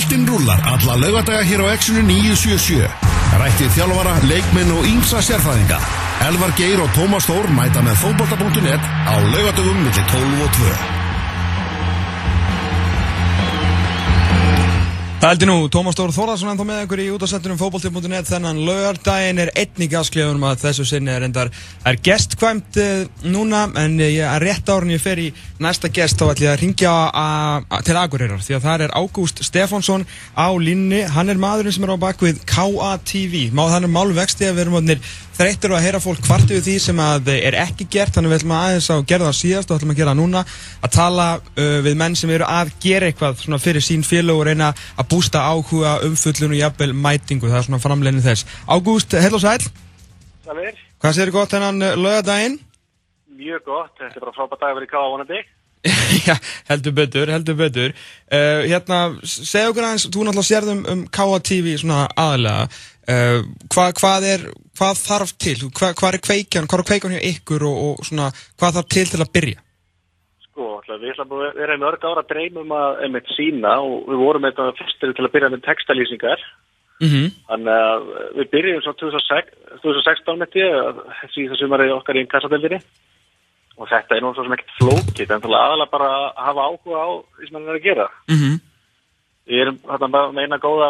Boltinn rúlar alla lögadaga hér á Exxonu 977. Rættið þjálfara, leikminn og yngsa sérfæðinga. Elvar Geir og Tómas Þór mæta með fótbolta.net á lögadagum millir 12 og 2. Það heldur nú, Tómas Stór Þórðarsson ennþá með ykkur í útastættunum fókbaltip.net þennan lögardaginn er einnig aðskliðunum að þessu sinni er endar er gestkvæmt uh, núna en ég er rétt árun ég fer í næsta gest þá ætlum ég að ringja til Akureyrar því að það er Ágúst Stefánsson á línni, hann er maðurinn sem er á bakvið KATV, Má, þannig málvexti að við erum átnir þreyttur að heyra fólk kvartu við því sem að er ekki gert. Þannig við ætlum að aðeins að gera það síðast og ætlum að gera það núna. Að tala uh, við menn sem eru að gera eitthvað fyrir sín félag og reyna að bústa áhuga umfullun og jafnvel mætingu. Það er svona framleginn þess. Ágúst, heil og sæl Sælir. Hvað sér gott hennan uh, lögadaginn? Mjög gott, þetta er bara frábært dag að vera í káa vonandi. Já, heldur betur, heldur betur. Uh, Hérna, segja okkur aðeins þú náttúrulega sérðum um KTV svona aðalega uh, hvað, hvað er hvað þarf til, hvað, hvað er kveikjan hvað er kveikjan hjá ykkur og, og svona hvað þarf til til að byrja? Sko, við ætlum að vera í mörg ára að dreymum að einmitt sína og við vorum eitthvað fyrstir til að byrja með textalýsingar Mm -hmm. Þannig að við byrjum svo 2016 með því þessi sumarið okkar í kassadeldinni og þetta er sem ekkert flókið en aðalega bara að hafa áhuga á því sem hann er að gera. Mm -hmm. Við erum hérna með eina góða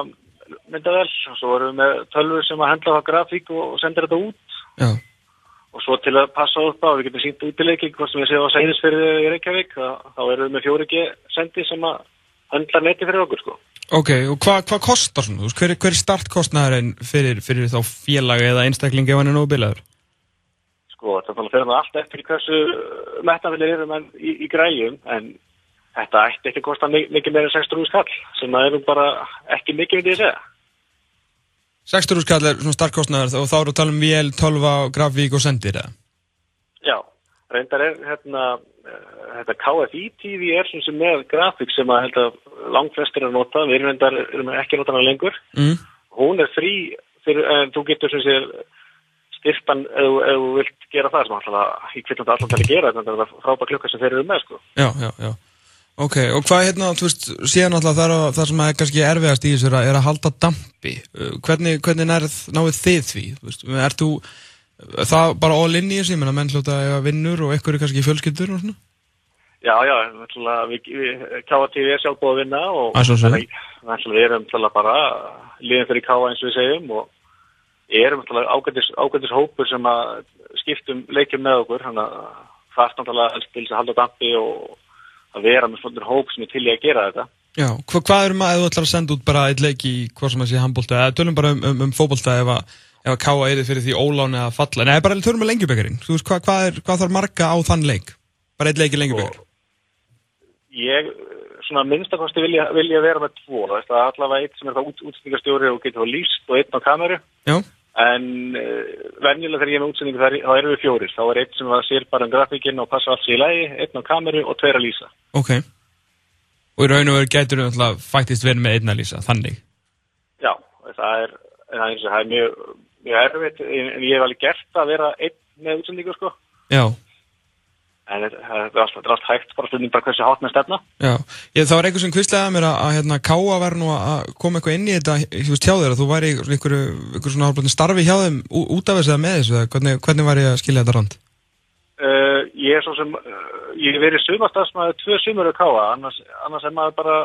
myndavel og svo erum við með tölfur sem að hendla á grafík og sendir þetta út Já. og svo til að passa upp á við getum sínt útileiki hvort sem við séum á sæðisferði í Reykjavík þá erum við með fjóri sendi sem að hendla neti fyrir okkur sko. Ok, og hvað hva kostar svona? Hver, hver er startkostnæðurinn fyrir, fyrir þá félagi eða einstaklingi ef hann er nógu bilaður? Sko, þetta fyrir það allt eftir hversu metafillir eru mann í, í græjum en þetta ætti ekki að kosta mikið meira en 600 skall sem það eru bara ekki mikið myndið að segja. 600 skall er svona startkostnæður og þá eru að tala um VL, 12, grafík og sendir eða? Já, reyndar er hérna þetta KFI TV er sem með grafík sem að held að langt flestir er að nota, við reyndar, erum ekki að nota hana lengur. Mm. Hún er frí, þú getur sem sé styrpan ef þú vilt gera það sem alltaf í kvillandi allan til að gera þetta er frábært klukka sem þeir eru með sko. Já, já, já. Ok, og hvað hérna, þú veist, síðan alltaf það, er, það sem er kannski erfiðast í þessu er að halda dampi. Hvernig, hvernig nærð náðu þið því? Þú veist, er þú það bara all in í þessu, ég menna menn hljóta að vinnur og ekkur er kannski fjölskyldur og svona? Já, já, við, við KTV er sjálf búið að vinna og að við erum bara líðan fyrir KA eins og við segjum og erum ágændis, ágændis hópur sem að skiptum leikjum með okkur þannig að það er náttúrulega helst til þess að halda dampi og að vera með svona hóp sem er til í að gera þetta. Já, hva, hvað er maður að þú ætlar að senda út bara eitt leik í hvað sem að sé handbólta eða tölum bara um, um, um fókbólta ef að, að káa eða fyrir því óláni að falla. Nei, bara tölum um lengjubekkarinn veist, hvað, hvað, þarf marga á þann leik? Bara eitt leik í lengjubekkar Ég, svona minnstakosti vilja, vilja vera með tvo það er allavega eitt sem er það út, útsendingarstjóri og getur líst og einn á kameru. Já En uh, venjulega þegar ég er með útsendingu þá erum við fjórir. Þá er einn sem sér bara um grafíkinn og passa allt sér í lægi, einn á kameru og tveir að lýsa. Ok. Og í raun og veru getur þú alltaf fættist verið með einn að lýsa, þannig? Já, það er, það er, það er mjög, mjög erfitt, en ég hef alveg gert að vera einn með útsendingu, sko. Já. En það er alltaf allt hægt, bara stundin bara hversu hát með stefna. Já, ég, það var einhvers sem kvistlega mér að, að hérna, káa verð nú að koma eitthvað inn í þetta, þú veist, hjá þér, að þú væri einhverju, einhverju svona hálfblöndin starfi hjá þeim út af þessu eða með þessu, hvernig, hvernig var ég að skilja þetta rand? Uh, ég er svo sem, uh, ég hef verið sumastafsmaður tvö sumur að káa, annars, annars er maður bara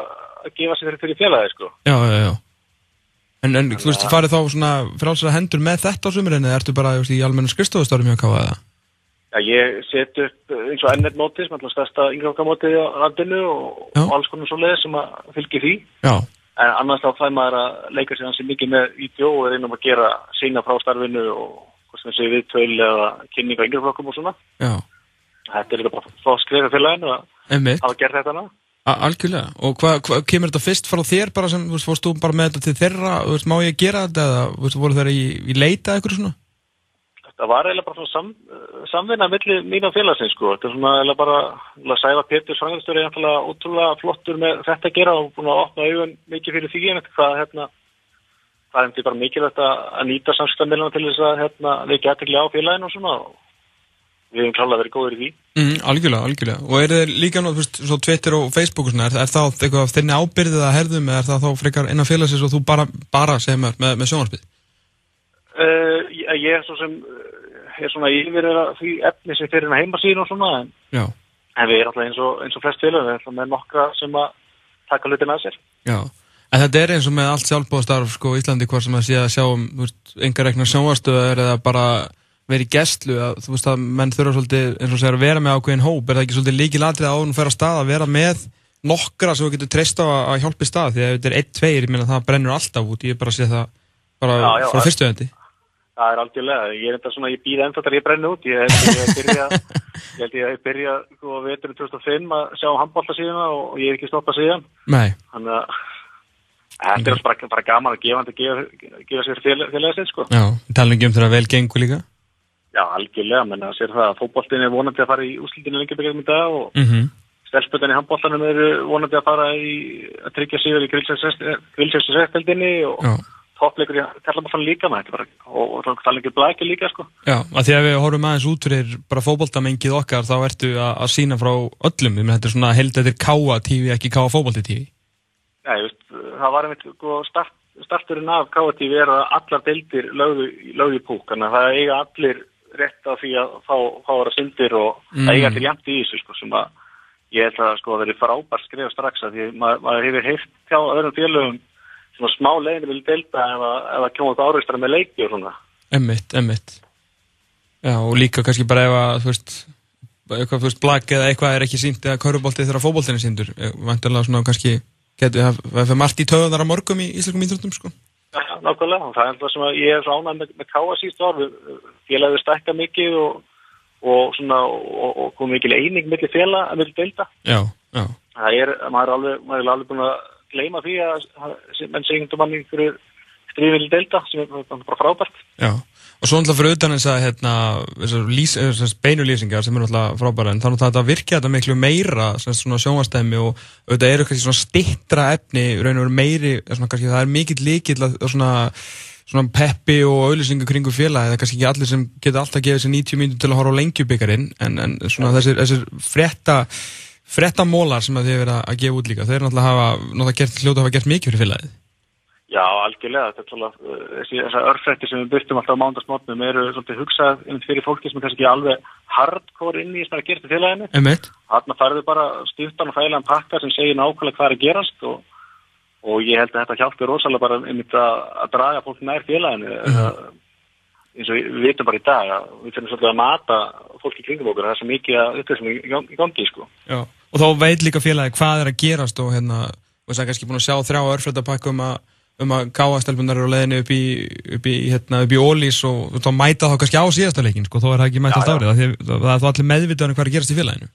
að gefa sig fyrir, félagi, sko. Já, já, já. En, en þú veist, farið þá svona frálsara hendur með þetta á sumurinn, eða ertu bara í almennu skristofustárum hjá káa eða? Já, ég set upp eins og ennett mótið sem alltaf stærsta yngrafkamótið á landinu og, og alls konar svo leið sem að fylgja því. Já. En annars þá fæði maður að leika sér hansi mikið með vídeo og einum að gera sína frá starfinu og hvað sem sé viðtölu eða kynninga yngraflokkum og svona. Já. Þetta er líka bara frá skrifa félaginu að hafa gert þetta ná. Algjörlega. Og hvað hva, kemur þetta fyrst frá þér bara sem, þú veist, fórst þú bara með þetta til þeirra, þú veist, má ég gera þetta eða, þú veist, voru þeirra í, í leita eitthvað svona? Það var eiginlega bara sam, samvinna millir mín og félagsins sko. Þetta er svona eiginlega bara að sæfa Pétur Svangarstöri er einfallega ótrúlega flottur með þetta að gera og búin að opna auðvun mikið fyrir því en hvað hérna það hefði bara mikilvægt að nýta samskiptamilina til þess að hérna við getum ekki á félaginu og svona og við hefum klálega verið góður í því. Mm, algjörlega, algjörlega. Og er þið líka nú, þú veist, svo Twitter og Facebook og svona, er, er það eitthvað þinni ábyrðið að herðum eða er það þá frekar innan félagsins og þú bara, bara segir mér með, með sjónarspið? Uh, ég, ég er svo sem, uh, er svona yfir því efni sem fyrir heimasíðin og svona, en, en við erum alltaf eins og, eins og flest félag, við erum með nokkra sem að taka hlutin að sér. já. En þetta er eins og með allt sjálfbóðastarf sko Íslandi hvort sem að sé að sjá um, engar rekna sjónvarstöðar eða bara verið í gestlu að þú veist að menn þurfa svolítið eins og segir að vera með ákveðin hóp. Er það ekki svolítið líkið latrið að áðunum fer að stað að vera með nokkra sem þú getur treyst á að, að hjálpa í stað? Því að þetta er 1-2 ég meina það brennur alltaf út. Ég er bara að sé það bara Já, já, frá það- fyrstu öndi Það er algjörlega, ég er enda svona, ég býða ennþá þegar ég brenni út, ég held ég að byrja, ég held ég að byrja, sko, veturinn 2005 að sjá handbólta síðan og ég er ekki stoppað síðan, Nei, þannig að þetta er bara, bara gaman að gefa, að gefa, gefa sér félagið sitt, sko. já, tala um þegar vel gengur líka? Já, algjörlega, menn að sér það að fótboltin er vonandi að fara í úslítinu lengi byggjum í dag og mm -hmm. stelputin í handbóltanum eru vonandi að fara í að tryggja síður í grilsestisrætteldinni og Já, toppleikur í kallabóltanum líka bara og, ekki blækir líka, sko. já, að því að við horfum aðeins út fyrir bara fótboltamengið okkar þá ertu að, að sína frá öllum ég meina þetta er svona held þetta er káa tífi ekki káa fótbolti tífi Nei, veist, það var einmitt sko, start, starturinn af KTV er að allar deildir lögðu, lögðu púk, þannig að það eiga allir rétt á því að fá, fá að vera syndir og Mm. eiga allir jæmt í þessu sko, sem að ég held að sko, það veri frábært skrifa strax að því mað, maður hefur heyrt hjá öðrum félögum svona smá leiðin vil deilda ef að, ef að kjóma upp áreistar með leiki og svona. Emmitt, emmitt Já, og líka kannski bara ef að þú veist eitthvað, þú veist, blag eða eitthvað er ekki sínt eða kaurubolti þegar fótboltin er síndur vantarlega svona kannski getur það það fyrir margt í töðunar á morgum í íslenskum íþróttum sko. Já, nákvæmlega, og það er það sem að ég er ánægð með, með káa síst við félagið stækka mikið og, og svona, og, og kom mikil eining millir félag, millir deilda. Já, já, það er, maður er alveg, maður er alveg gleyma því að menn segjum manni fyrir stríðvili delta sem er bara frábært. já og svo náttúrulega fyrir utan þess að hérna, þessar lýs, þessar beinu lýsingar sem eru náttúrulega frábæra en þannig að þetta virkja þetta miklu meira svona sjónvastæmi og auðvitað eru kannski svona stittra efni raun og veru meiri, svona kannski það er mikill líkill að svona svona peppi og auðlýsingu kringu félagi það er kannski ekki allir sem geta alltaf gefið sér 90 mínútur til að horfa á lengjubikarin en, en svona þessir, þessir frétta frétta mólar sem að þið verða að gefa út líka þeir náttúrulega hafa, náttúrulega gert, hljóta hafa gert mikið fyrir félagið Já, algjörlega, þetta er uh, þessi, þessar örfrætti sem við byrtum alltaf á mándagsmótnum eru svolítið hugsað fyrir fólki sem er kannski ekki alveg hardcore inn í er að gera til félaginu. Emmett? Þarna færðu bara stýftan og fælan pakka sem segir nákvæmlega hvað er að gerast og, og ég held að þetta hjálpi rosalega bara einmitt að, að draga fólk nær félaginu. Mm. Eins og við vitum bara í dag að við fyrir svolítið að mata fólk í kringum okkur, það er svo mikið að upplýsum í gang- í gangi, sko. Já, og þá veit líka félagi hvað er að gerast og hérna, og þess að kannski búin að sjá þrjá örfrættapakku um að um að káastelpunar eru á leiðinu upp í, upp í, hérna, upp í ólís og, þá mæta þá kannski á síðasta leikin, sko, þó er það ekki mæta Já, allt já. árið, af því að það er þá allir meðvitaðan hvað er að gerast í félaginu.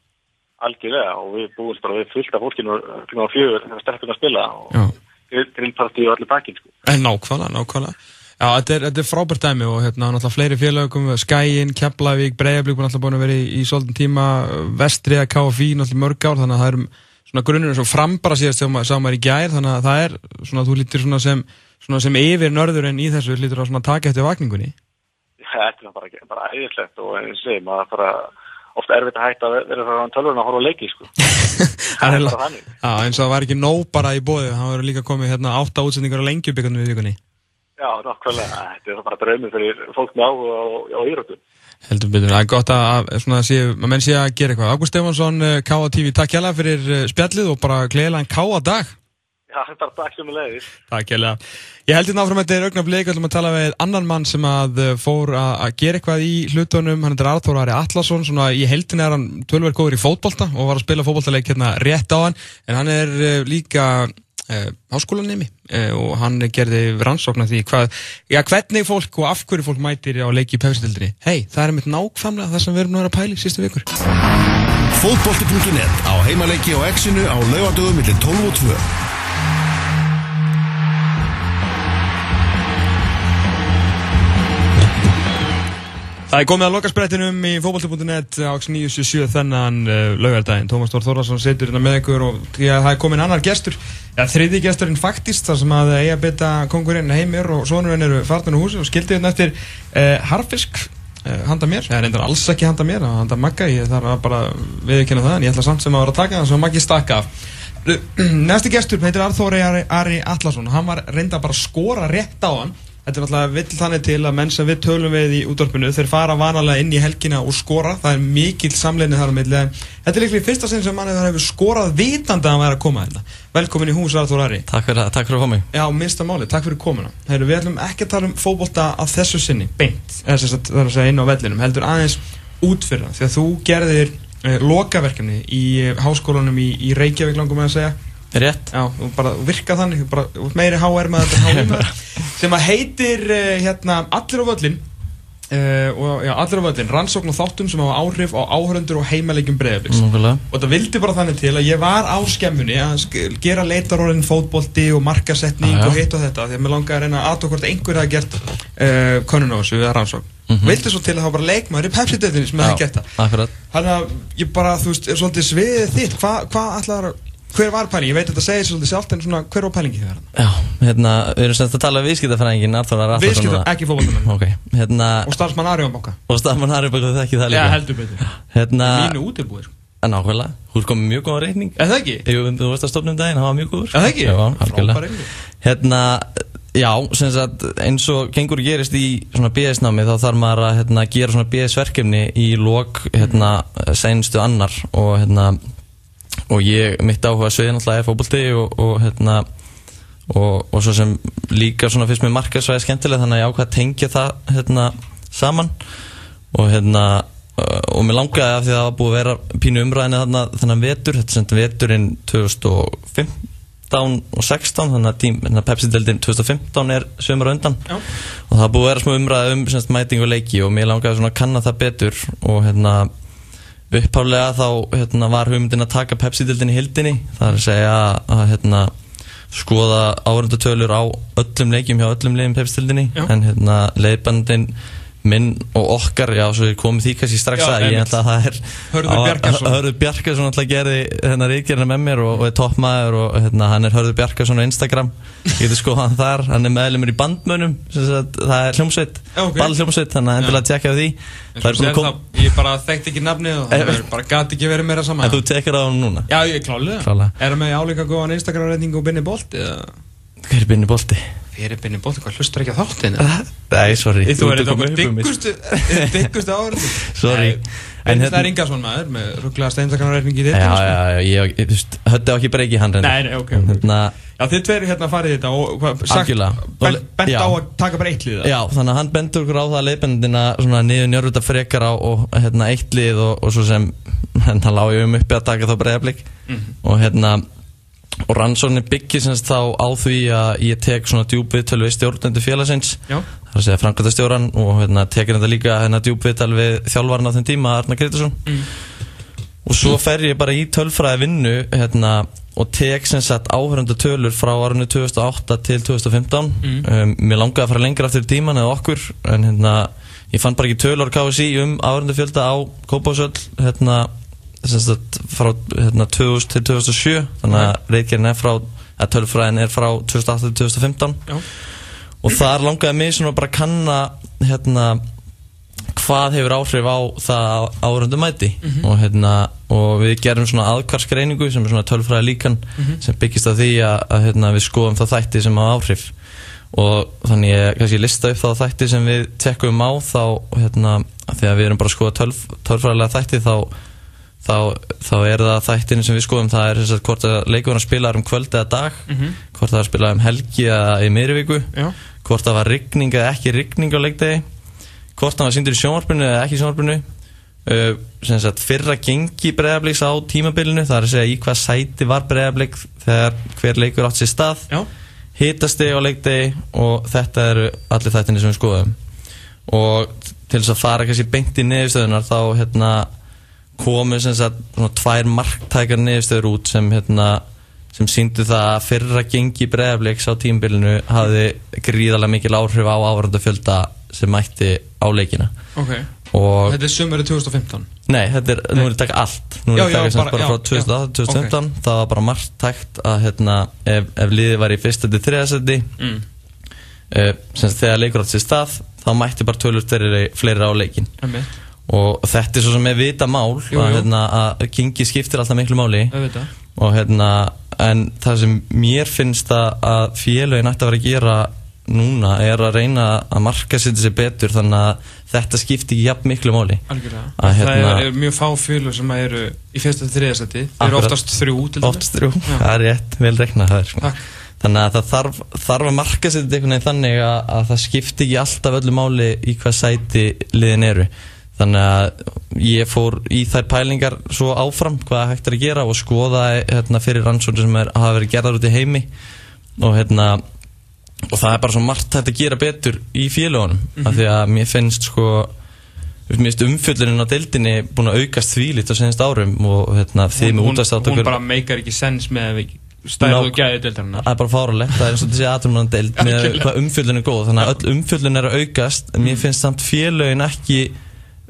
Algjörlega og við búum bara við fullt af fólkinu kring á fjögur þegar stelpuna að spila og grillparti og allir bakinn, sko. En nákvæmlega, nákvæmlega. Já, þetta er, þetta er frábært dæmi og hérna, náttúrulega fleiri félagum, Skæin, Keflavík, Breiðablík, alltaf búin að vera í, í svolítum tíma, Vestriða, KFÍ, náttúrulega mörg ár, þannig að það er svona grunnur sem frambara síðast sem sá maður í gær, þannig að það er svona, þú lítir svona sem, svona sem yfir nörður en í þessu lítur að svona taka eftir vakningunni. Þetta er bara, bara æðislegt og eins og segir maður bara ofta erfitt að hætta að vera frá tölvurinn að horfa á leiki, sko. Það er bara þannig. Já, eins og það var ekki nóg bara í bóði, það voru líka komið hérna átta útsendingar á lengjubíkarnu við vikunni. Já, nokkvæmlega. Þetta er bara draumið fyrir fólk með áhuga á, íróttum. Heldur betur, það er gott að, svona, sé, að menn sé að gera eitthvað. Ágúst Stefansson, eh, K.A. TV, takk hjá fyrir eh, spjallið og bara gleðilega en K.A. dag. Já, þetta er takk sem er leiðis. Takk hjá Ég held hérna áfram að þetta er augnablik, við ætlum að tala við annan mann sem að eh, fór að að gera eitthvað í hlutunum, hann er Arþór Ari Atlasson, svona í heldin er hann tölverð góður í fótbolta og var að spila fótboltaleik hérna rétt á hann, en hann er líka háskólanemi uh, og hann gerði rannsókn af því hvað, já, hvernig fólk og af hverju fólk mætir á leiki í pefstildinni. Hei, það er mitt nákvæmlega það sem við erum nú að að pæli sístu vikur. Fótbolti.net á heimaleiki og exinu á laugadögum millir 12 og 2. Það er komið að lokasprettinum í fótbolti.net á 977 þennan uh, laugardaginn. Tómas Þór Þórðarsson setur hérna með ykkur og því að það er komin annar gestur, ja, þriði gesturinn faktist þar sem að eiga betta kongurinn heimir og sonurinn eru fartin úr húsi og skildi hérna eftir uh, harfisk uh, handa mér, það er reyndar alls ekki handa mér að handa Magga, ég þarf að bara viðkynna það en ég ætla samt sem að vera að taka það svo Maggi stakka af. Næsti gestur heitir Arþóri Ari, Ari Allarsson hann var reynda bara að skora rétt á hann Þetta er náttúrulega vill þannig til að menn sem við tölum við í útdorpinu þeir fara vanalega inn í helgina og skora. Það er mikill samleginni þar á milli Þetta er líklega fyrsta sinn sem manni þar hefur skorað vitandi að hann væri að koma hérna. Velkomin í hús Arþór Ari. Takk fyrir, takk fyrir að koma Já, minnsta máli, takk fyrir komuna. Heru, Við ætlum ekki að tala um fókbólta af þessu sinni beint, þess að það er að segja inn á vellinum heldur aðeins út fyrir það því að þú gerðir eh, lokaverkefni í eh, háskólanum í, í Reykjavík langum að segja. Rétt. Já, þú bara virka þannig, bara meiri HR með þetta HR með sem að heitir uh, hérna Allir á völlin uh, og já, Allir á völlin, rannsókn og þáttum sem hafa áhrif á áhörundur og heimalegjum breyðabliks Nákvæmlega. Og það vildi bara þannig til að ég var á skemmunni að gera leitarorðin fótbolti og markasetning já. og hitt og þetta því að mér langaði að reyna að aðtók hvort einhver hafi gert uh, könnun á þessu eða rannsókn. Vildi svo til að það var bara leikmaður í Pepsi-deltinni sem hefði gert það. Þannig að ég bara, þú veist, er svolítið sviðið þitt. Hvað hva ætlaður að, hver var pæling? Ég veit að þetta segir svolítið sjálft en svona, hver var pælingi hann? Já, hérna, við erum semst að tala um viðskiptafræðingin Arþór Ari Allarsson Viðskipta, núna. ekki fótboltamenn Ok, hérna Og starfsmann Arjón Banka Og Stafman Harry baka þekki það líka heldur betur Hérna Mínu útilbúir En nákvæmlega, þú er komið mjög góða reikning Eða það ekki? Jú, þú veist að stofnum daginn, hann var mjög góður Eða það ekki? Já. Hérna, já, sem sagt eins og gengur gerist í svona BS-námi þá þarf maður að hérna, gera svona BS-verkefni í lok hérna, seinustu annar og hérna og ég, mitt áhuga sviði náttúrulega er fótbolti og, og hérna og, og svo sem líka svona fyrst með markaðsvæði skemmtilega þannig að ég ákvað að tengja það hérna saman. Og hérna og mér langaði af því að það var búið að vera pínu umræðinu þarna þennan vetur, þetta sem veturinn 2015 og 16 þannig að, þannig að Pepsi-deldin 2015 er sömur undan. Já. og það búið að vera smá umræði um semst, mæting og leiki og mér langaði svona að kanna það betur og hérna upphálega þá hérna, var hugmyndin að taka Pepsi-dildin í hildinni það er að segja að hérna, skoða áhörndutölur á öllum leikjum hjá öllum leikjum Pepsi-dildinni en hérna, leiðbandin minn og okkar, já, svo komum því kannski strax Já, að ég ætla að það er Hörður á- Bjarkarsson. Alltaf gerði hérna reykjarna með mér og, og er toppmaður og hérna, hann er Hörður Bjarkarsson á Instagram ég getur skoðað hann þar, hann er meðlumur í sagt, það er hljómsveit Já, ok. ball hljómsveit, þannig að endilega tjekka á því það sér að það, ég bara þekkti ekki nafnið og það Eh, er bara gati ekki verið meira saman En þú tekar á hann núna? Já, ég klálega Klárlega. Er það með álíka góðan Instagram-reyning og binni? Eða Hver er binni bolti? Hver er binni bolt? Hvað hlustar ekki á þáttin? Nei, sorry Þú er um mig. diggustu Diggustu áður Sorry. En En hérna- er Ingarsson maður með rugglaðast Instagram-reyning í Já, þitt já, já, ég, ég, þú veist, höfði ekki breyki hann reyndar. Nei, nei, ok. Hérna, Já, þið tveir hérna farið í þetta og hvað, sagt, bent, á að taka bara eitt lið já, þannig að hann bendur okkur á það leiðbendina svona niður njörgvita frekar á og hérna eitt lið og, og svo sem hérna lág ég um uppi að taka þá breyðablik Mhm. og hérna og rannsóknin byggir semst þá á því að ég tek svona djúpviðtöl við stjórnendur félagsins Já. það er að segja framkvæmtastjóran og hérna tekur þetta líka hérna djúpviðtal við þjálfarn á þeim tíma Arna Gretarsson Mm. og svo fer ég bara í tölfræði vinnu hérna, og tek sem sagt áhörönda tölur frá árunni 2008 til 2015 Mm. um, mér langaði að fara lengra aftur í tíman eða okkur en hérna, ég fann bara ekki tölur KSI um áhörönda fjölda á Kópásöll hérna, sem sagt, frá hérna, 2000 til 2007 þannig að reitgerinn er frá að tölfræðin er frá 2008 til 2015 Já. og þar langaði mig svona bara að kanna hérna hvað hefur áhrif á það árundum mæti. Og, hérna, og við gerum svona aðkvarsgreiningu sem er svona tölfræði líkan sem byggist á því að, að hérna, við skoðum það þætti sem á áhrif. Og þannig ég kannski lista upp þá þætti sem við tekkum á þá hérna, að því að við erum bara að skoða tölf, tölfræðilega þætti þá, þá, þá er það þættin sem við skoðum það er að hvort að leikurinn spilar um kvöld eða dag Mhm. hvort það er spilað um helgi eða í miðurviku Já. hvort það var rigning eða ekki rigning á leikdegi hvort það var síndur í sjónvarpinu eða ekki í sjónvarpinu uh, sagt fyrra gengi breyðabliks á tímabilinu það er að segja í hvað sæti var breyðablik þegar hver leikur átt sér stað Já. hitastegi á leikdegi og þetta eru allir þættinni sem við skoðum og til þess að fara kannski beint í niðurstöðunar þá hérna komu sem sagt svona tvær marktækar niðurstöður út sem hérna sem síndu það að fyrra gengi breyðabliks á tímabilinu hafði gríðarlega mikil áhrif á ávarandafjölda sem mætti á leikina Ok. og Þetta er sömurinn 2015. Nei, þetta er, nú er að taka allt Nú er taka já, sem bara- bara, já, frá 2008 til já. 2015 Það var bara margt tækt að hérna, ef, ef liðið var í fyrsta til þriðasæti Mm. uh, sem þegar leikur átt sér stað þá mætti bara tölur fleiri, á leikin Einmitt. Og þetta er svo sem er vita mál Jú, jú. að, hérna, að gengi skiptir alltaf miklu máli og hérna en það sem mér finnst að, félögin ætti að vera að gera núna er að reyna að marka sér betur þannig að þetta skipti ekki jafn miklu máli. Að Það hérna- er, er mjög fá fylgur sem eru í fyrsta til þriðasetti. Þeir eru oftast þrjú oftast þrjú, það er rétt, vel reiknað það er sko. Takk. þannig að það þarf, þarf að marka sér einhvern veginn þannig að, að það skipti ekki alltaf öllu máli í hvað sæti liðin eru þannig að ég fór í þær pælingar svo áfram hvað hægt er að gera og skoða hérna, fyrir rannsóknir sem er, hafa verið gerðar út í heimi. Og hérna og það er bara svo margt hægt að gera betur í félagunum Mhm. af því að mér finnst sko finnst umfjöllurinn á deildinni búin að aukast þvílít á senast árum og hérna, þið með útastáttökur hún bara meikar ekki sens með stærð og gæði deildarinnar. Það er bara fáralegt, það er eins og þessi aðrumnan deild með hvað umfjöllun er góð. Þannig að öll umfjöllun er að aukast. En mér finnst samt félögin ekki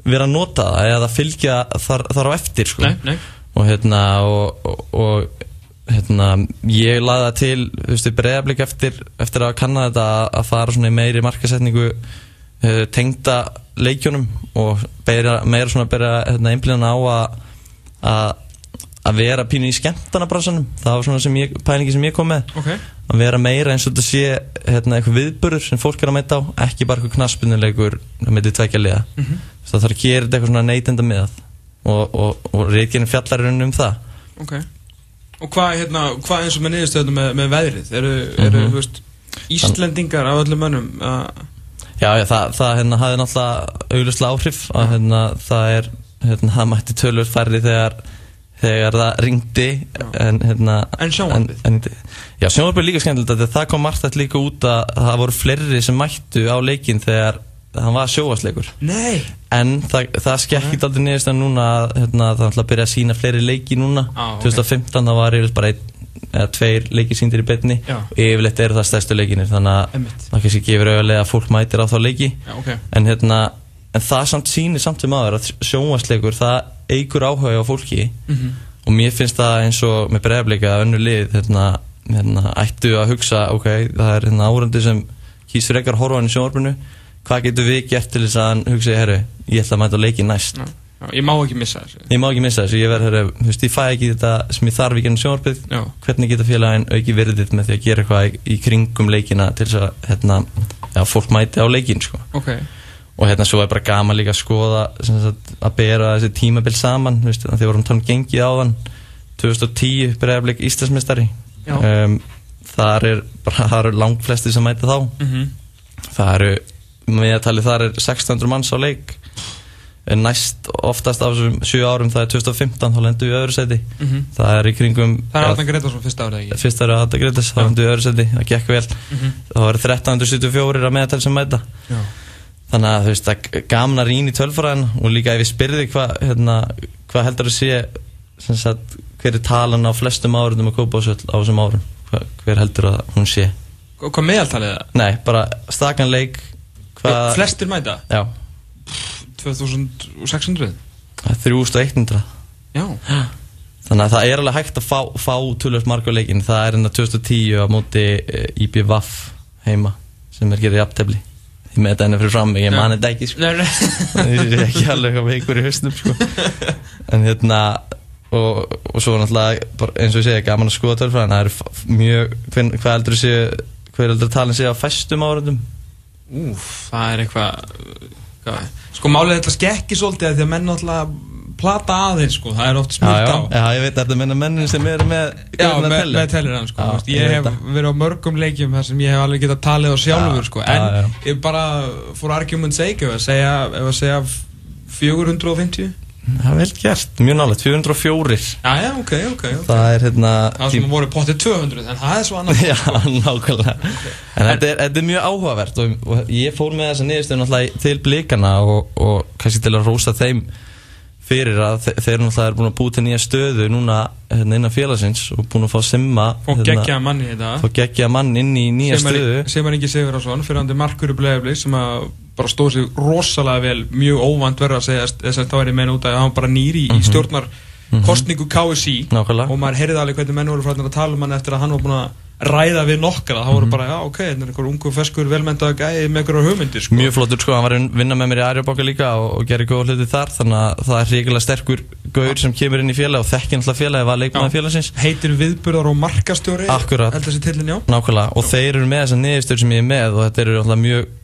vera að nota það eða fylgja þar, þar á eftir sko. Nei, nei. og hérna og, og, og hérna ég laði það til, þú veist, bregðarblik eftir, eftir að kanna þetta að, fara svona í meiri markasetningu uh, tengda leikjunum og beira, meira svona að hérna, einblíðan á að að að vera pínu í skemmtanabransanum það var svona sem ég, pælingi sem ég kom með Ok. að vera meira eins og þetta sé hérna, eitthvað viðburður sem fólk er að mæta á ekki bara eitthvað knaspunuleikur með því tvekja liða Mhm. það þarf að gera þetta eitthvað svona neytenda miðað og, og, og reykjarinn fjallar í rauninni um það Ok. Og hvað, hérna, hvað eins og með niðurstöðunum með, með veðrið? Eru, eru, Mhm. þú veist, Íslendingar af öllum mönnum að... Já, já, það, það hérna, hafði náttúrulega auglustlega áhrif að hérna, það er, hérna, það mætti tölur færri þegar, þegar það ringdi en, hérna, En sjónvarpið? Já, sjónvarpið er líka skemmtilegt að það kom margt líka út að það voru fleiri sem mættu á leikinn þegar hann var sjóasleikur Nei. en það, það skekkit aldrei niðurst að núna hérna, það ætla að byrja að sína fleiri leiki núna Ah, ok. 2015 það var yfirleitt bara einn eða tveir leiki síndir í betni Já. og yfirleitt eru það stærstu leikinir þannig að það kannski gefur auðvitað að fólk mætir á þá leiki Já, ok. en, hérna, en það samt sýnir samt sem aður að sjónvarsleikur það eigur áhuga á fólki Mhm. og mér finnst það eins og með bregðarleika að önnu lið hérna, hérna, ættu að hugsa ok, það er hérna árandi sem kýs frekar horfa hann í sjónvarpinu hvað getur við gert til þess að hann hugsa herru, ég ætla að mæta á leiki næst Já. Já, ég má ekki missa þessu. ég má ekki missa þessu, ég verð herru þú veist, ég fæ ekki þetta sem ég þarf ekki enn sjónvarpið Já. hvernig geta félagin auki verðið með því að gera eitthvað í, kringum leikina til þess að hérna, já, fólk mæti á leikin sko. Ok. Og hérna svo er bara gaman líka að skoða sagt, að bera þessi tímabil saman veist, þegar vorum tala um gengið áðan 2010 bregðarblik Íslandsmeistari Já. um, það er bara, langt flesti sem mæta þá Mhm. það eru, meðaltalið þar er 1600 manns á leik En næst oftast af þessum 7 árum það er 2015 þá lendum við öðru seti Mhm. það er í kringum Það er Arna Gretarsson fyrsta árið ekki. fyrst er að Adda Gretas, þá lendum við öðru seti það gekk vel, Mhm. þá er 1374 að meðaltal sem mæta Já. Þannig að þú veist að gamna rýn í tölfræðin og líka ef ég spyrði hvað hérna, hva heldur að sé sagt, hver er talan á flestum árum á þessum árum hva, hver heldur að hún sé Hva- Hvað meðaltalið það? nei, bara stakan leik hvað, Flestir mæta? já, 2600? það er 3100 Já. þannig að það er alveg hægt að fá, fá tölvöld marga leikin það er enna 2010 á móti eh, IBVF heima sem er gerðið jafntefli ég með þetta henni fyrir fram mig, ég Já. mani þetta ekki sko. Nei, nei. ég er ekki alveg eitthvað veikur í hausnum sko. en hérna og, og svo náttúrulega eins og ég segja gaman að skoða tölfræðin það er mjög, hvern, hvað heldur þú sé hver heldur talin sé á fæstum áraðum Úf, það er eitthvað hvað, Sko málið þetta skekki svolítið að því að menn náttúrulega plata aðeins sko, það er oft smurt á. Já, ég veit að þetta menna mennin sem eru með Já, með, með tellirann sko, Já, þú veist, ég ég hef verið á mörgum leikjum þar sem ég hef alveg getað talið á sjálfur Já, sko, en já, ég bara for argument sake ef að segja, ef að segja 450 það er vel gert, mjög nálega 404 Já, já, ok, ok, ok. Það er hérna Það sem voru pottið 200, en það er svo annað. Já, nákvæmlega. En þetta er, þetta er mjög áhugavert og, og ég fór með þessa niðurstöðu náttúrulega til blikana og, og kannski til að rósa þeim fyrir að þe þeir náttúrulega er búin að búið til nýja stöðu núna hérna, innan félagsins og búin að fá simma Og geggjaða mann í þetta. fá geggja mann inn í nýja stöðu. Semar Ingi Sigurðarsson, fyrir hann markur í blegafli sem að bara stóð sig rosalega vel mjög óvand verður að segja þess að þá er ég meina út að hann bara nýri í stjórnar kostningu KSI Nákvæmlega. og maður heyrði alveg hvernig menn voru frá að tala um hann eftir að hann var búin að ræða við nokkra þá voru bara, já ok, þetta er einhver ungu feskur velmentaða gæði með einhverja hugmyndir sko. Mjög flottur sko, hann var að vinna með mér í Arjóboka líka og, og gerir góða hluti þar þannig að það er ríkilega sterkur gaur sem kemur inn í félag og þekkir náttúrulega félagi var leikmaður félagsins. Heitir viðburðar og markastjóri held þessi tillin, já? Nákvæmlega, og þeir eru með þessar niðurstöður sem ég er með og þetta eru náttúrulega mjög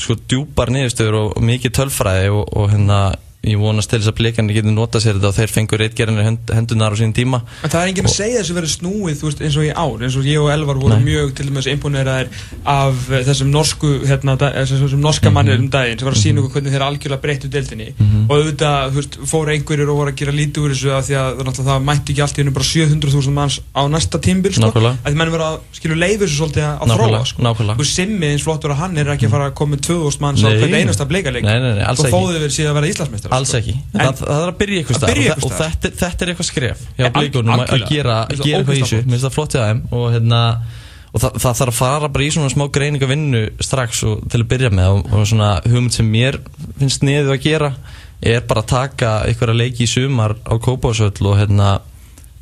sko djúpar niðurstöður og, og mikið tölfræði og, og hérna ég vonast til þess að blikarnir getur nota sér þetta og þeir fengur reitgerðinir hend, hendunar á sín tíma. En það er enginn að segja þessu verið snúið þú veist, eins og í ár, eins og ég og Elvar voru Nei. mjög til dæmis imponeraðir af eh, þessum norsku hérna, eh, þessum norska Mhm. mannir um daginn sem var að sína okkur hvernig þeir algjörlega breyttu deildinni. Og auðvitað, þú veist, fóru einhverjir og voru að gera lítið úr þessu af því að það, mætti ekki allt í hennu bara 700.000 manns á næsta tímbil sko, að því menn verið að skilur leiði þessu svolítið að þróa sko. Simmi eins flottur að hann er ekki að fara að koma með 2000 manns á Nei. hvern einasta bleikaleik og fóðið verið síðan að vera Íslandsmeistar Alls ekki, en, það, það er að byrja ykkur Að stað og, og þetta, þetta er eitthvað skref hjá blíkunum að gera, eitthvað í þessu. Mér finnst það flott hjá þeim. Og, hérna, og það, það þarf að fara bara í svona smá greininga vinnu strax og, til að byrja með. Og, og svona hugmynd sem mér finnst niður að gera er bara að taka einhverja leiki í sumar á Kópásöll og hérna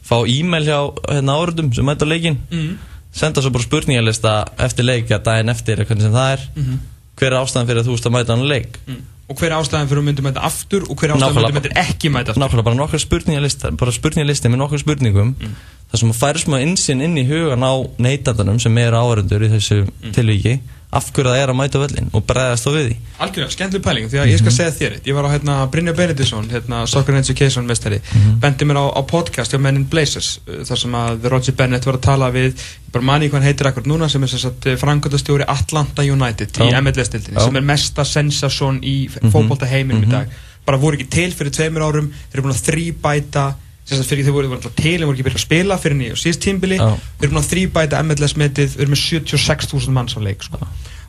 fá e-mail hjá hérna, áriðum sem mæta leikin mm. senda svo bara spurningalista eftir leik að daginn eftir hvernig sem það er. Mhm. hver er ástæðan fyrir að þú veist að mæta hann leik? Mm. Og hver er ástæðan fyrir að myndum þetta aftur og hver er ástæðan myndum ekki mæta aftur nákvæmlega bara nokkra spurningalistar bara spurningalisti með nokkra spurningum Mm. þar sem að færi smá insinn inn í hugan á neytandanum sem er áhörundur í þessu Mm. tilvíki af hverju það er að mæta völlin og bregðast þá við því Algjörlega, skemmtileg pæling, því að ég skal Mhm. segja þér. Ég var á hérna Brynja Benediktsson, hérna Soccer Education mestari, Mhm. bendi mér á, á podcast hjá Men in Blazers, uh, þar sem að Roger Bennett var að tala við, bara manni hvað hann heitir akkur núna, sem er þess að frangöndastjóri Atlanta United í Já. MLS-dildinni, Já. sem er mesta sensasjón í Mhm. fótbolta heiminum í Mhm. dag. Bara voru ekki til fyrir tveimur árum, þeir eru búin að þrýbæta sagt fyrir þeir voru, voru alltaf til en voru ekki byrjað að spila fyrir nýju síðust tímbili, Já. við erum búin að þrýbæta MLS-metið, við erum með 76.000 manns á leik sko.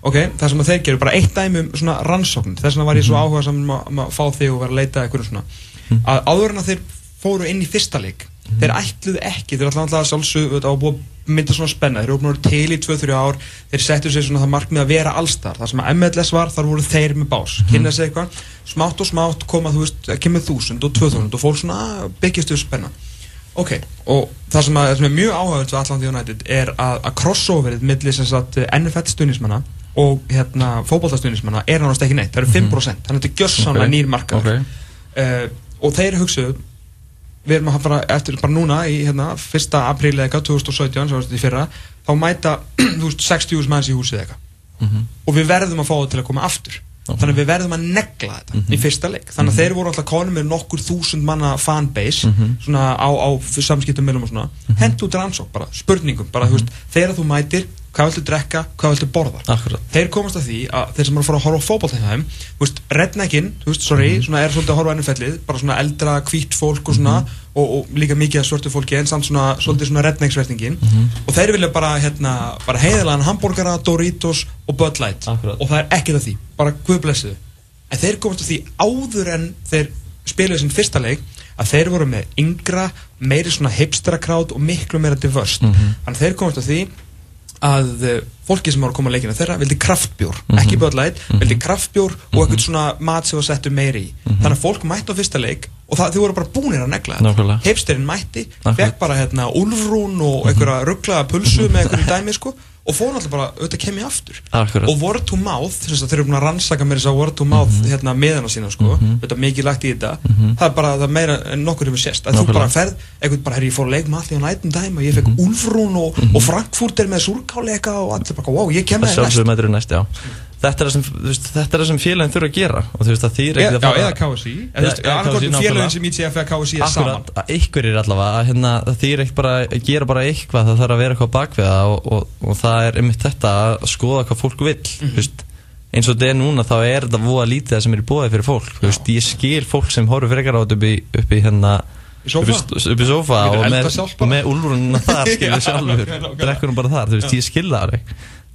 ok, það sem að þeir gerur bara eitt dæmi um svona rannsókn þess vegna var ég svo áhuga saman um að, um að fá þig og vera að leita eitthvað svona. Að áður en að þeir fóru inn í fyrsta leik þeir ætluðu ekki, þeir ætlaðu alltaf að sjálfsög að búa að mynda svona spenna. Þeir eru vera til í 2-3 ár. Þeir settu sér svona það markmið að vera allstar. Það sem að MLS var, þar voru þeir með bás. Kynna sér eitthvað, smátt og smátt koma þú veist, kemur þúsund og 2000 og fólk svona "Ah, byggist upp spenna. Ok, og það sem, að, það sem er mjög áhugavert við Atlanta United er að, að crossoverið millir sem sagt NFL stuðnismanna og hérna fótballtastuðnismanna er náttúrulega ekki neitt, það eru 5% þannig að þetta er gjössanlega Ok, nýr markaður. Ok. uh, og þeir hugsuðu við erum að fara eftir bara núna í hérna, 1. apríl eða eitthvað 2017 sem var þetta í fyrra þá mæta þú veist, 60.000 manns í húsið eitthvað Mhm. og við verðum að fá það til að koma aftur. Þannig að við verðum að negla þetta í fyrsta leik. Þannig að þeir voru alltaf konum með nokkur þúsund manna fanbase Mhm. svona á, á samskiptum meðlum og svona. Hent út rannsók bara, spurningum bara, þú veist, þegar þú mætir, hvað viltu drekka hvað viltu borða? Akkurat. Þeir komast að því að þeir sem eru að fara að horfa á fótbolta hjá þeim redneckin, þú veist, sorry svona er svolítið að horfa á ennumfellið, bara svona eldra hvítt fólk og svona, og, og líka mikið að svörtu fólki en samt svona, svolítið svona rednecksvertingin og þeir vilja bara, hérna, bara heiðilegan hambúrgara, Doritos og Bud Light Akkurat. og það er ekkert að því, bara guð blessiðu en þeir komast að því áður en þeir spiluðu sinn fyrsta leik að þeir voru með yngra, meiri svona hipstera krát og miklu meira diverst Mhm. þannig að þeir komast að því að uh, fólki sem voru að koma að leikina þeirra vildi kraftbjór, Mhm. ekki Bud Light vildi kraftbjór og eitthvað svona mat sem var settur meiri í Mhm. þannig að fólk mætti á fyrsta leik og það, þau voru bara búnir að negla Nákvæmlega. hipsterinn mætti, fekk bara hérna úlfrún og einhverja rugglaða pulsu með einhverju dæmi sko og fór náttúrulega bara, auðvitað kem ég aftur. Akkurat. Og word to mouth, þeir eru búin að rannsaka mér þess að word to mouth Mhm. hérna meðana sína sko, þetta er mikið lagt í þetta. Það er bara það er meira en nokkur hefur sést að þú bara ferð, einhvern bara, herri, ég fór að leik með allir á nætum dæma, ég fekk úlfrún og, og frankfurter með súrkáleika og allir bara, wow, ég kem Það með þér næst já Þetta er það sem, sem félagin þurfa að gera. Og þú veist að þýr Já, já, eða KSI, eða eða KSI, um nákvæmlega. félagin sem ITF eða KSI er saman. Akkurat, að ykkur er allavega að hérna, þýr ekkert bara að gera bara eitthvað það þarf að vera eitthvað bak við það og, og, og það er einmitt þetta að skoða hvað fólk vil Mhm. þú veist, eins og þetta er núna þá er þetta voða lítið sem er bóði fyrir fólk veist, ég skil fólk sem horfur frekar á þetta upp í, upp í hérna upp í, sofa og með, með úlfurinn þar skilur Já, sjálfur. hún bara þar, þú veist, ég skil það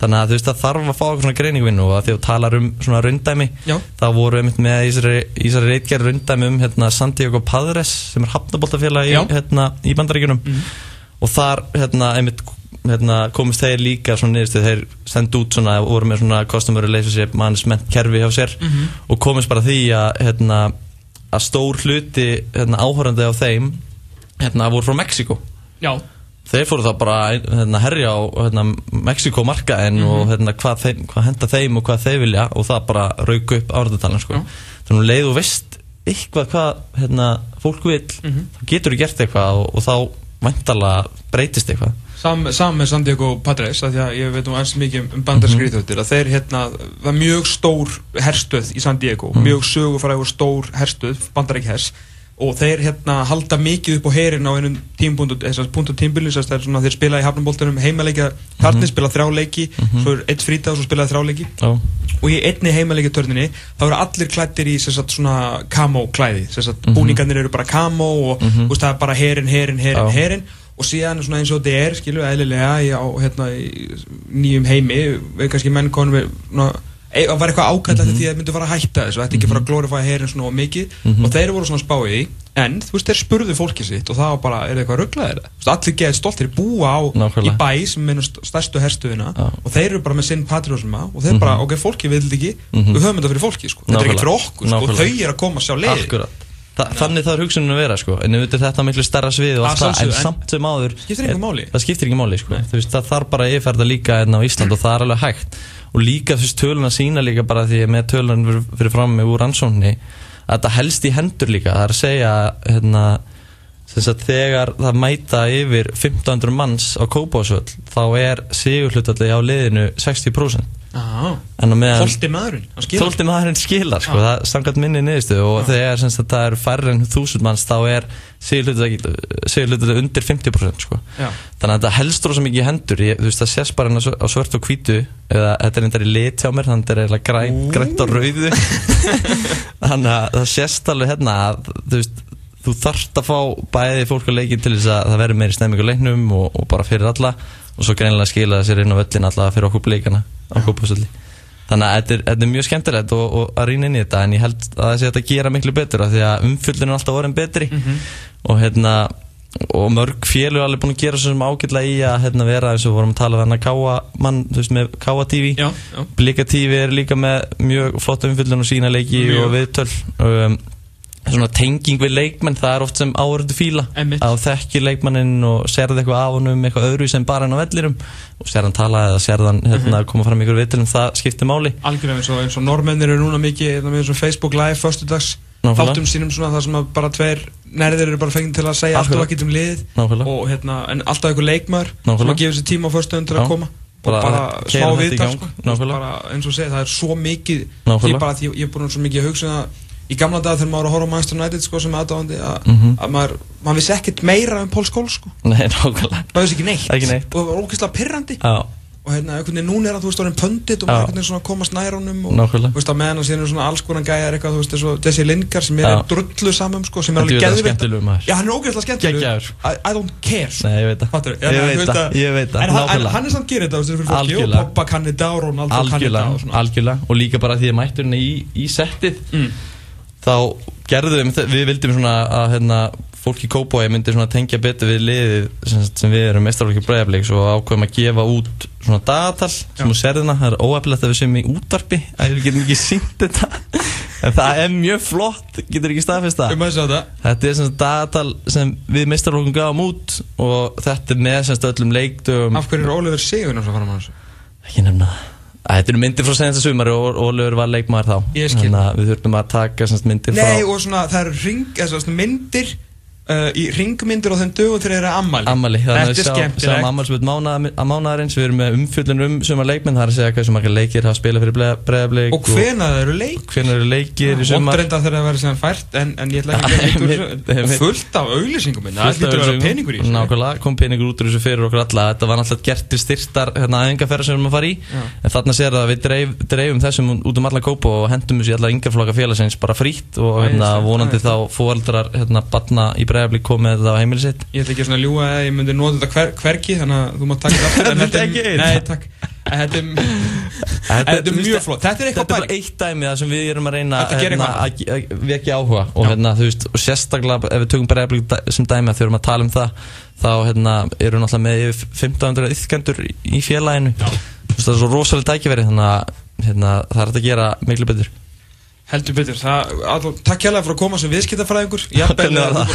þannig að þú veist, það þarf að fá eitthvað svona greiningvinnu og að því að þú talar um svona rundæmi Já. þá voru einmitt með í þessari- í þessari reitgerð rundæmi um hérna, Santiago Padres sem er hafnaboltafélag í, hérna, í bandaríkjunum. Og þar hérna, einmitt hérna, komist þeir líka svona niðurstu þeir sendu út svona, voru með svona customer relationship management kerfi hjá sér og komist bara að því að hérna, að stór hluti hérna, áhörandi á þeim hérna, voru frá Mexiko Já, þeir fóru þá bara hérna, herja á hérna, Mexiko markaðin og hérna, hvað, þeim, hvað henda þeim og hvað þeir vilja og það bara rauk upp áratatalinn sko. þannig að leið og veist eitthvað hvað hérna, fólk vil þá getur þú gert eitthvað og, og þá væntalega breytist eitthvað. Sam, sam með San Diego Padres að að ég veit um aðeins mikið um bandarskri íþjóttir að þeir hérna, var mjög stór herstöð í San Diego, mjög sögufrægur stór herstöð, bandaræk hers og þeir hérna halda mikið upp á herin á einum tímpundu, þess að punktu tímbilin þess að þeir spila í hafnumboltunum heimaleikja Hartnir spila þrjá leiki, svo er eitt frítag og svo spilaði þrjá leiki. Já. og í einni heimaleikja törninni þá eru allir klættir í sagt, svona camo klæði sagt, búningarnir eru bara camo og mm veist, það er bara herin, herin, herin, Já. herin og síðan er svona eins og þetta er, skilju, eðlilega í, á hérna, í nýjum heimi kannski menn konum við það var eitthvað ákvæmt mm því að það myndi fara að hætta þessu þetta ekki fara að glorifæja herin svona of mikið. Og þeir voru svona spáið í en þú veist, þeir spurðu fólkið sitt og það var bara, er það eitthvað rugglaðir það allir geðið stoltir, búa á Nákvæmlega. í bæ sem minnur stærstu herstuðina Já. og þeir eru bara með sinn patriósma og þeir bara, ok, fólkið vil þetta ekki við höfum þetta fyrir fólkið, sko. þetta er ekki fyrir okkur sko. þau eru að koma að sjá leið. Akkurat Þa, Þannig það er hugsunin að vera sko. En auðvitað þetta miklu starra svið og allt það. En samt sem áður Skiptir máli. Það skiptir ekki máli sko. Veist, Það þarf bara að yfirferða líka hérna á Ísland Og það er alveg hægt. Og líka veist töluna sína líka bara Því að með tölun fyrir, fram með úr ansóknni Að þetta helst í hendur líka. Það er að segja hérna Þess að þegar það mæta yfir 1500 manns á Kópásvöll Þá er sigurhlutalli á liðinu 60% Holti maðurinn. Tólti maðurinn skilar sko, það er samkvæmt minni niðurstu og þegar sem sagt, það eru færri en þúsund manns þá er sigurhlutulega undir 50% sko. Þannig að þetta helst rosa mikið hendur ég, veist það sést bara á svör- á svört og hvítu eða þetta er endar í lit hjá mér þannig að þetta er grænt, grænt á rauðu. Þannig að það sést alveg hérna að þú veist þú þarft að fá bæði fólk á leikin til þess að það verður meiri stemming á leiknum og, og bara fyrir alla og svo greinilega skila það sér inn á völlin alla fyrir okkur kópasöldi þannig að þetta er, þetta er mjög skemmtilegt og, og að rýna inn í þetta en ég held að það sé að gera miklu betur því að er alltaf orðin betri. Og hérna og mörg félug alveg búin að gera svo sem ágætlega í að hérna, vera eins og vorum að tala við hann að káa mann, þú veist með káa já. Blika TV er líka með mjög flott umfyllun og sína leiki Mjög. og viðtöl. Um, svona tenging við leikmenn það er oft sem áhörðu fíla. Að þú þekkir leikmannin og serði eitthvað af honum eitthvað öðru sem bara hann á vellirum og serði hann tala eða serði hann hérna, koma fram ykkur viðtöl um það skiptir máli. Algjörlega eins og, eins og normennir eru núna mikið hérna, með svona Facebook live Nákvæmlega. þáttum sínum svona þar sem bara tveir nærðir eru bara fengið til að segja allt og ekkert um Nákvæmlega. og hérna, en alltaf einhver leikmaður sem að gefa sér tíma á föstudagum til Já. að koma Bara og bara smá viðtal sko. Bara, eins og segja, það er svo mikið. Ég, bara, því, ég er búin svo mikið að hugsa um það í gamla dag þegar maður var að horfa á Manchester United sko, sem aðdáðandi að, Mhm. að maður, maður vissi ekkert meira um Pól Skól sko. Nei, nákvæmlega. Maður vissi ekki neitt, Ekki neitt. og það var ógeðslega pirrandi. Já, og hérna, einhvern veginn núna er hann, þú veist, orðin pöndit og maður einhvern veginn svona að komast nær honum og, Nákvæmlega. þú veist, á meðan hann síðan er svona alls konar gæjar eitthvað, þú veist, og Jesse Lingard sem er drullu samum, sko, sem er alveg djú, það er skemmtilegur maður. Já, hann þá gerðum við, við vildum svona að hérna, fólk í Kópói myndi svona tengja betur við liðið sem, sem við erum mestrarlokki bregðarleiks og ákveðum að gefa út svona dagatal sem þú serðina, það er óefnilegt að við séum í útvarpi. Að við getum ekki sínt þetta. En það er mjög flott. Getur ekki að sjá þetta. Er sagt dagatal sem við mestrarlokkum gafum út og þetta er með sem sagt öllum leikdögum. Af hverju er Oliver Sigurinn svo fram á þessu? ekki nefna það Þetta eru myndir frá senasta sumari og Ólefur var leikmaður þá. Þannig að við þurfum að taka myndir Nei, frá og svona, það eru myndir uh, í ringmyndir á þeim dögum þegar þeir eru ammali Ammali, þannig að við skemmtilegt. ammálsvöld mánaðarins. Við erum með umfjöldun um sumar leikmenn Það er að segja hversu marga leikir hafa spilað fyrir bregðarbleik Og hvena það eru leik hvenær eru leikir í sumar? Vondrenda þegar það verður síðan fært en, en ég ætla ekki að nýtt úr þessu. fullt af auglýsingum minna. Það hlýtur að vera peningur í þessu. Nákvæmlega, kom peningur út úr þessu fyrir okkur alla. Þetta var náttúrulega gert til styrtar hérna, æfingarferðar sem við erum að fara í. Já. En þarna sér það að við dreif, dreifum þessum út um alla kópa og hendum þessu í alla yngarflokka félagsins bara frýtt og hérna, vonandi þá fóaldrar hérna, batna í bregðarblik komið þetta á heimili sitt. Ég ætla ekki svona að ljúga að ég myndi nota þetta hver, hverki Þannig að þú mátt taka þetta Þetta er ekki einn. Nei, takk. Þetta er mjög flott. Þetta er eitthvað bara eitt dæmi það sem við erum að reyna hérna, að, vekja áhuga og, hérna, þú veist, og sérstaklega ef við tökum bregðarblik sem dæmi að þegar við erum að tala um það þá hérna, eru náttúrulega með yfir 1500 yfkendur í félaginu. Það er svo rosalega tækifæri þannig að hérna, það er að gera miklu betur Heldur betur, að, takk hérlega fyrir að koma sem viðskiptafræðingur.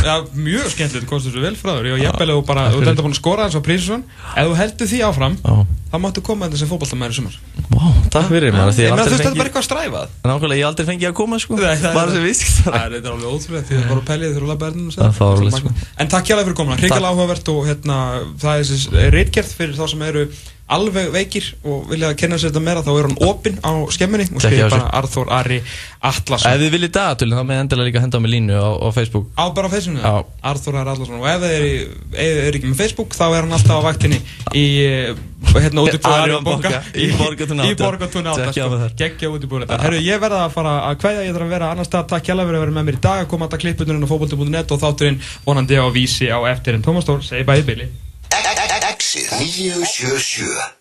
Var mjög skemmtilegt, komstu þessu vel frá þér Já, jafnvel, ef þú bara, þú enda búin að skora eins og Prínsson Ef þú heldur því áfram, þá máttu koma þetta sem fótballtamæður í sumar. Vá, takk fyrir Ég ég hef þú veist, þetta er bara eitthvað stræfað Nákvæmlega, ég aldrei fengið að koma sko. Bara sem viðskiptara Það er alveg ótrúlega því það voru pælið þegar þú labbaði erðinu Það er fáránlegt, sko. En takk hjálpa fyrir komuna, hrigalega áhugavert og hérna, það alveg veikir og vilja að kenna sér þetta meira þá er hann opinn á skemmunni og á sig. bara Arþór Ari Atlasson Ef þið viljið dagatölun þá með endilega líka henda á mig línu á, á Facebook á bara á Facebooku Já. Arþór Ari Atlasson og ef þið eru er, er ekki með Facebook þá er hann alltaf á vaktinni í eh, hérna út í Banka, í Borgartúni í átta. Á sko. geggja út í búrið Herru, ég verða að fara að kveðja, ég þarf að vera annar stað takk hjálpa fyrir að vera með mér í dag að koma alltaf klippundurinn á fókbalti.net og þátturinn vonandi á vísi á eftir en Tómas Tór, segi bæði Billy Exit 977